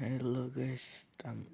Hello guys, tam